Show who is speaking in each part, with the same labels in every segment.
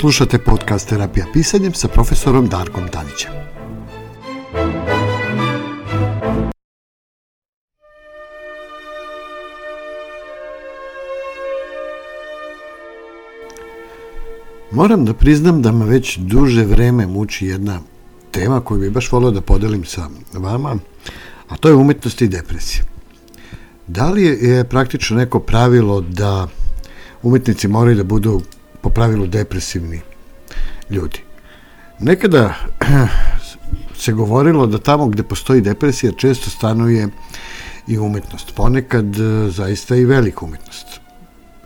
Speaker 1: Slušate podcast Terapija pisanjem sa profesorom Darkom Tanićem. Moram da priznam da me već duže vreme muči jedna tema koju bi baš volio da podelim sa vama, a to je umetnost i depresija. Da li je praktično neko pravilo da umetnici moraju da budu po pravilu depresivni ljudi? Nekada se govorilo da tamo gde postoji depresija često stanuje i umetnost. Ponekad e, zaista i velika umetnost.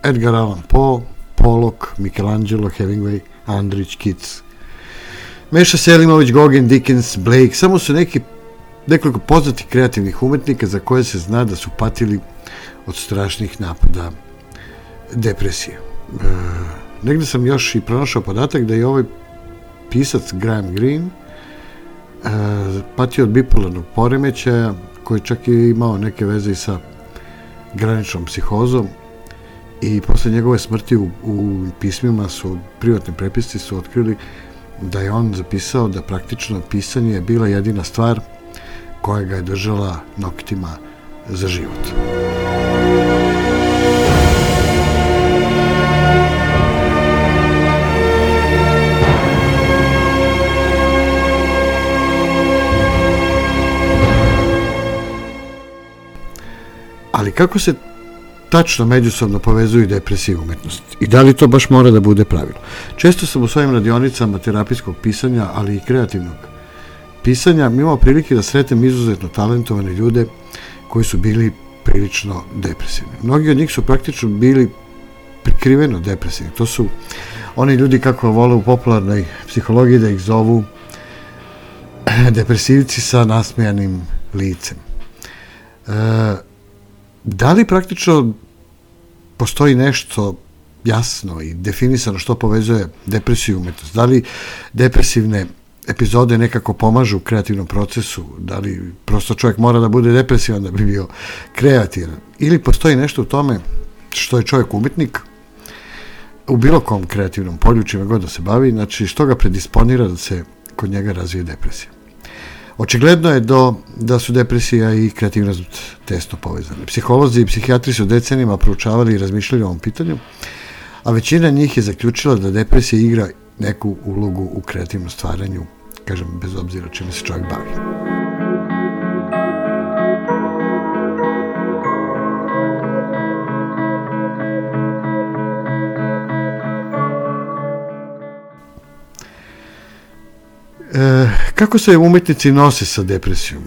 Speaker 1: Edgar Allan Poe, Pollock, Michelangelo, Hemingway, Andrić, Keats. Meša Selimović, Gogin, Dickens, Blake, samo su neki nekoliko poznatih kreativnih umetnika za koje se zna da su patili od strašnih napada depresije. E, negde sam još i pronašao podatak da je ovaj pisac Graham Greene e, patio od bipolarnog poremećaja koji čak je imao neke veze i sa graničnom psihozom i posle njegove smrti u, u pismima su, privatni prepisci su otkrili da je on zapisao da praktično pisanje je bila jedina stvar koja ga je držala noktima za život. Ali kako se tačno međusobno povezuju depresija i umetnost? I da li to baš mora da bude pravilo? Često sam u svojim radionicama terapijskog pisanja, ali i kreativnog pisanja, imao prilike da sretem izuzetno talentovane ljude koji su bili prilično depresivni. Mnogi od njih su praktično bili prikriveno depresivni. To su oni ljudi kako vole u popularnoj psihologiji da ih zovu depresivci sa nasmejanim licem. E, da li praktično postoji nešto jasno i definisano što povezuje depresiju i umetnost? Da li depresivne epizode nekako pomažu u kreativnom procesu, da li prosto čovjek mora da bude depresivan da bi bio kreativan, ili postoji nešto u tome što je čovjek umetnik, u bilo kom kreativnom polju, čime god da se bavi, znači što ga predisponira da se kod njega razvije depresija. Očigledno je do, da su depresija i kreativnost tesno povezane. Psiholozi i psihijatri su decenima proučavali i razmišljali o ovom pitanju, a većina njih je zaključila da depresija igra neku ulogu u kreativnom stvaranju, kažem, bez obzira čime se čovjek bavi. Kako se umetnici nose sa depresijom?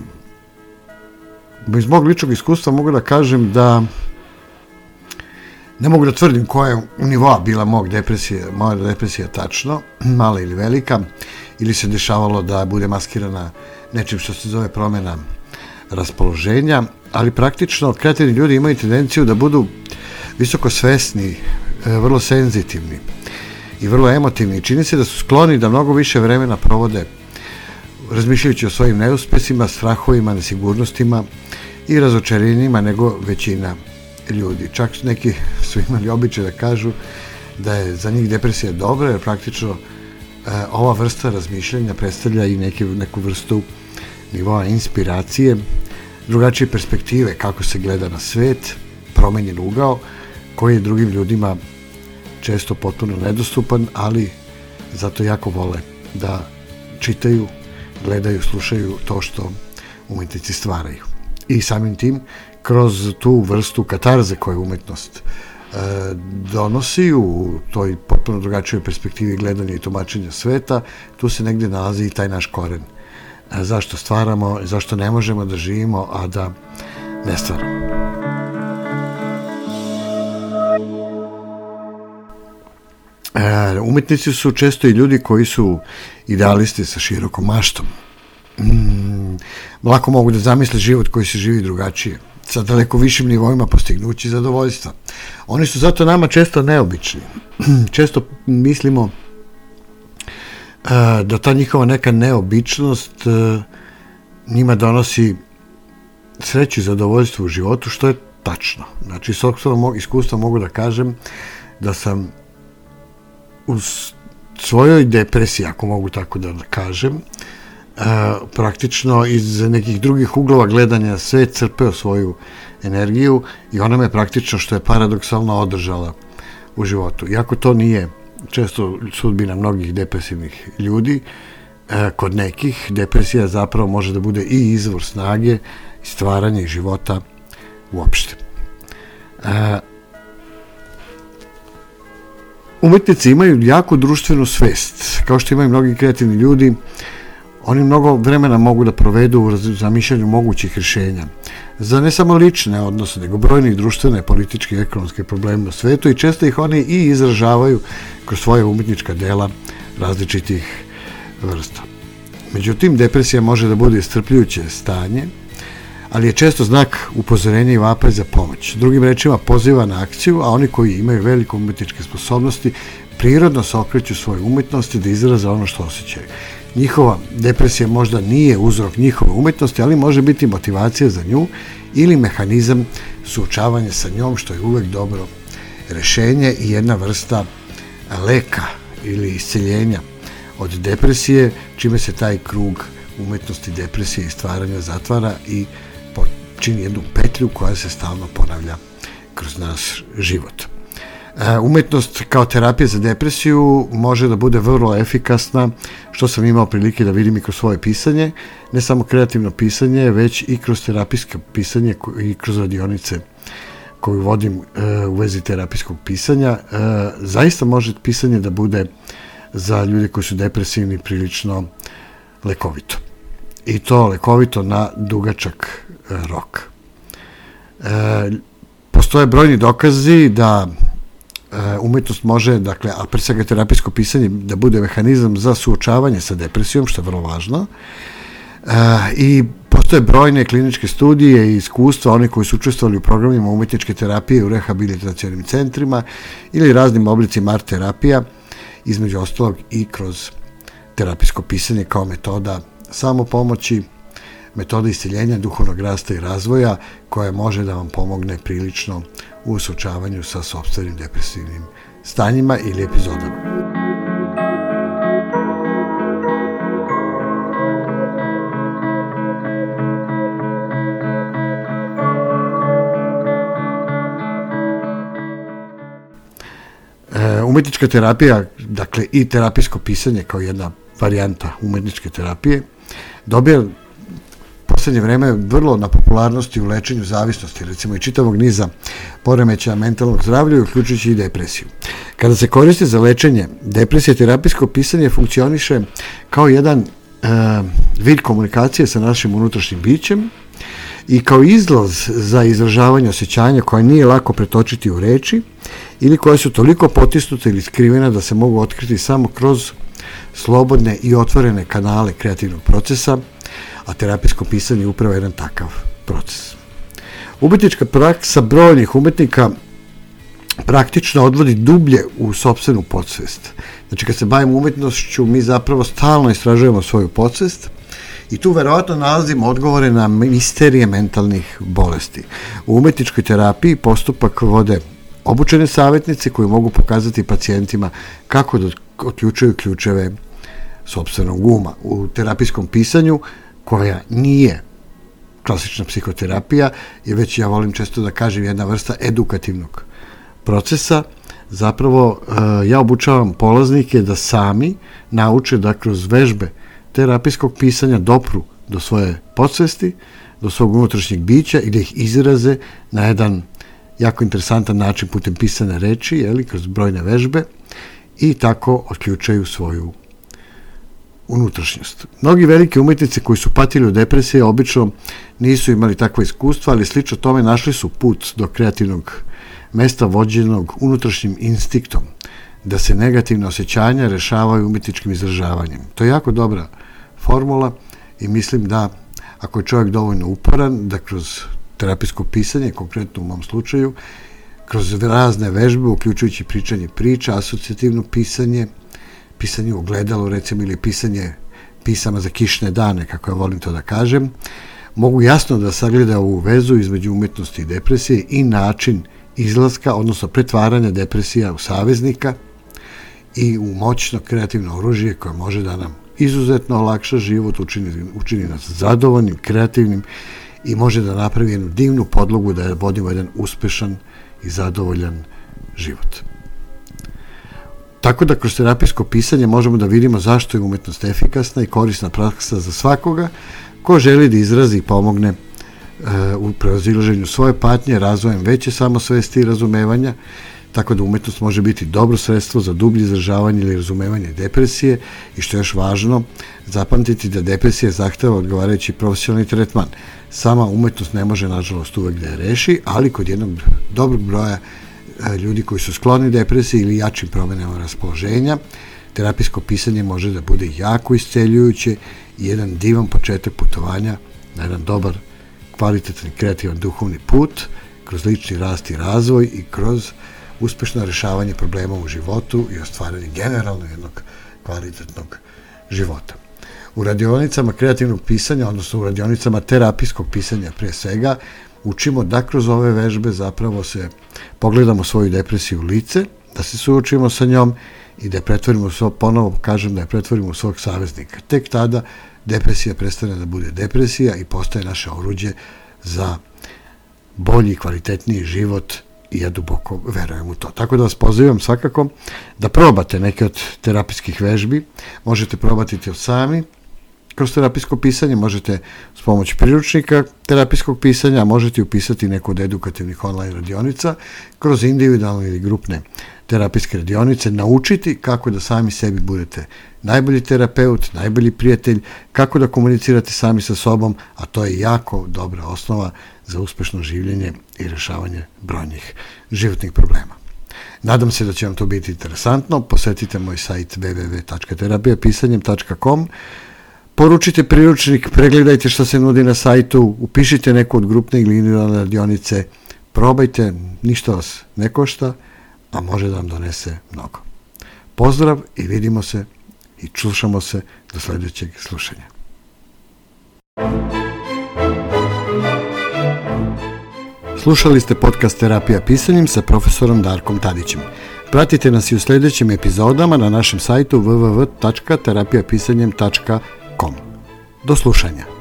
Speaker 1: Iz mog ličnog iskustva mogu da kažem da Ne mogu da tvrdim koja je nivoa bila mog depresije, moja depresija tačno, mala ili velika, ili se dešavalo da bude maskirana nečim što se zove promena raspoloženja, ali praktično kreativni ljudi imaju tendenciju da budu visoko svesni, e, vrlo senzitivni i vrlo emotivni. Čini se da su skloni da mnogo više vremena provode razmišljajući o svojim neuspesima, strahovima, nesigurnostima i razočarenjima nego većina ljudi. Čak neki su imali običaj da kažu da je za njih depresija dobra, jer praktično e, ova vrsta razmišljanja predstavlja i neke, neku vrstu nivoa inspiracije, drugačije perspektive kako se gleda na svet, promenjen ugao, koji je drugim ljudima često potpuno nedostupan, ali zato jako vole da čitaju, gledaju, slušaju to što umetnici stvaraju. I samim tim kroz tu vrstu katarze koju umetnost e, donosi u toj potpuno drugačijoj perspektivi gledanja i tumačenja sveta, tu se negde nalazi i taj naš koren. E, zašto stvaramo, zašto ne možemo da živimo, a da ne stvaramo. Umetnici su često i ljudi koji su idealisti sa širokom maštom. Mm, lako mogu da zamisle život koji se živi drugačije sa daleko višim nivoima postignući zadovoljstva. Oni su zato nama često neobični. često mislimo e, da ta njihova neka neobičnost e, njima donosi sreću i zadovoljstvo u životu, što je tačno. Znači, s oktorom iskustva mogu da kažem da sam uz svojoj depresiji, ako mogu tako da kažem, praktično iz nekih drugih uglova gledanja sve crpeo svoju energiju i ona me praktično, što je paradoksalno, održala u životu. Iako to nije često sudbina mnogih depresivnih ljudi, kod nekih depresija zapravo može da bude i izvor snage i stvaranja i života uopšte. Umetnici imaju jako društvenu svest, kao što imaju mnogi kreativni ljudi, oni mnogo vremena mogu da provedu u zamišljanju mogućih rješenja za ne samo lične odnose, nego brojne društvene, političke i ekonomske probleme u svetu i često ih oni i izražavaju kroz svoje umetnička dela različitih vrsta. Međutim, depresija može da bude istrpljujuće stanje, ali je često znak upozorenja i vapaj za pomoć. Drugim rečima, poziva na akciju, a oni koji imaju veliko umetničke sposobnosti prirodno se okreću svoje umetnosti da izraze ono što osjećaju njihova depresija možda nije uzrok njihove umetnosti, ali može biti motivacija za nju ili mehanizam suočavanja sa njom, što je uvek dobro rešenje i jedna vrsta leka ili isceljenja od depresije, čime se taj krug umetnosti, depresije i stvaranja zatvara i čini jednu petlju koja se stalno ponavlja kroz naš život. E, umetnost kao terapija za depresiju može da bude vrlo efikasna, što sam imao prilike da vidim i kroz svoje pisanje, ne samo kreativno pisanje, već i kroz terapijsko pisanje i kroz radionice koju vodim e, u vezi terapijskog pisanja. E, zaista može pisanje da bude za ljude koji su depresivni prilično lekovito. I to lekovito na dugačak rok. Postoje brojni dokazi da E, umetnost može, dakle, a pre svega terapijsko pisanje, da bude mehanizam za suočavanje sa depresijom, što je vrlo važno. E, I postoje brojne kliničke studije i iskustva, oni koji su učestvovali u programima umetničke terapije u rehabilitacijonim centrima ili raznim oblicima art terapija, između ostalog i kroz terapijsko pisanje kao metoda samopomoći, metoda isceljenja duhovnog rasta i razvoja koja može da vam pomogne prilično u suočavanju sa sobstvenim depresivnim stanjima ili epizodama. E, umetnička terapija, dakle i terapijsko pisanje kao jedna varijanta umetničke terapije, dobija poslednje vreme vrlo na popularnosti u lečenju zavisnosti, recimo i čitavog niza poremeća mentalnog zdravlja, uključujući i depresiju. Kada se koristi za lečenje depresije, terapijsko pisanje funkcioniše kao jedan e, vid komunikacije sa našim unutrašnjim bićem i kao izlaz za izražavanje osjećanja koje nije lako pretočiti u reči ili koje su toliko potisnute ili skrivene da se mogu otkriti samo kroz slobodne i otvorene kanale kreativnog procesa, a terapijsko pisanje je upravo jedan takav proces. Umetnička praksa brojnih umetnika praktično odvodi dublje u sobstvenu podsvest. Znači, kad se bavimo umetnošću, mi zapravo stalno istražujemo svoju podsvest i tu verovatno nalazimo odgovore na misterije mentalnih bolesti. U umetničkoj terapiji postupak vode obučene savjetnice koji mogu pokazati pacijentima kako da otključaju ključeve sobstvenog uma. U terapijskom pisanju koja nije klasična psihoterapija, je već, ja volim često da kažem, jedna vrsta edukativnog procesa. Zapravo, e, ja obučavam polaznike da sami nauče da kroz vežbe terapijskog pisanja dopru do svoje podsvesti, do svog unutrašnjeg bića i da ih izraze na jedan jako interesantan način putem pisane reči, jeli, kroz brojne vežbe i tako otključaju svoju unutrašnjost. Mnogi veliki umetnici koji su patili od depresije obično nisu imali takva iskustva, ali slično tome našli su put do kreativnog mesta vođenog unutrašnjim instiktom, da se negativne osjećanja rešavaju umetničkim izražavanjem. To je jako dobra formula i mislim da ako je čovjek dovoljno uporan, da kroz terapijsko pisanje, konkretno u mom slučaju, kroz razne vežbe, uključujući pričanje priča, asocijativno pisanje, pisanje u gledalu, recimo, ili pisanje pisama za kišne dane, kako ja volim to da kažem, mogu jasno da sagleda ovu vezu između umetnosti i depresije i način izlaska, odnosno pretvaranja depresija u saveznika i u moćno kreativno oružje koje može da nam izuzetno olakša život, učini, učini nas zadovoljnim, kreativnim i može da napravi jednu divnu podlogu da vodimo jedan uspešan i zadovoljan život. Tako da kroz terapijsko pisanje možemo da vidimo zašto je umetnost efikasna i korisna praksa za svakoga ko želi da izrazi i pomogne e, u preozilaženju svoje patnje, razvojem veće samosvesti i razumevanja, tako da umetnost može biti dobro sredstvo za dublje izražavanje ili razumevanje depresije i što je još važno, zapamtiti da depresija zahteva odgovarajući profesionalni tretman. Sama umetnost ne može, nažalost, uvek da je reši, ali kod jednog dobrog broja ljudi koji su skloni depresiji ili jačim promenama raspoloženja, terapijsko pisanje može da bude jako isceljujuće i jedan divan početak putovanja na jedan dobar, kvalitetan, kreativan duhovni put, kroz lični rast i razvoj i kroz uspešno rešavanje problema u životu i ostvaranje generalno jednog kvalitetnog života. U radionicama kreativnog pisanja, odnosno u radionicama terapijskog pisanja pre svega, učimo da kroz ove vežbe zapravo se pogledamo svoju depresiju u lice, da se suočimo sa njom i da je pretvorimo, svo, ponovo kažem da je pretvorimo u svog saveznika. Tek tada depresija prestane da bude depresija i postaje naše oruđe za bolji, kvalitetniji život i ja duboko verujem u to. Tako da vas pozivam svakako da probate neke od terapijskih vežbi, možete probati to sami, kroz terapijsko pisanje, možete s pomoć priručnika terapijskog pisanja, možete upisati neku od edukativnih online radionica, kroz individualne ili grupne terapijske radionice, naučiti kako da sami sebi budete najbolji terapeut, najbolji prijatelj, kako da komunicirate sami sa sobom, a to je jako dobra osnova za uspešno življenje i rešavanje brojnih životnih problema. Nadam se da će vam to biti interesantno. Posetite moj sajt www.terapijapisanjem.com Poručite priručnik, pregledajte šta se nudi na sajtu, upišite neku od grupne ili individualne radionice, probajte, ništa vas ne košta, a može da vam donese mnogo. Pozdrav i vidimo se i čušamo se do sledećeg slušanja. Slušali ste podcast Terapija pisanjem sa profesorom Darkom Tadićem. Pratite nas i u sledećim epizodama na našem sajtu www.terapijapisanjem.com. Do slušanja.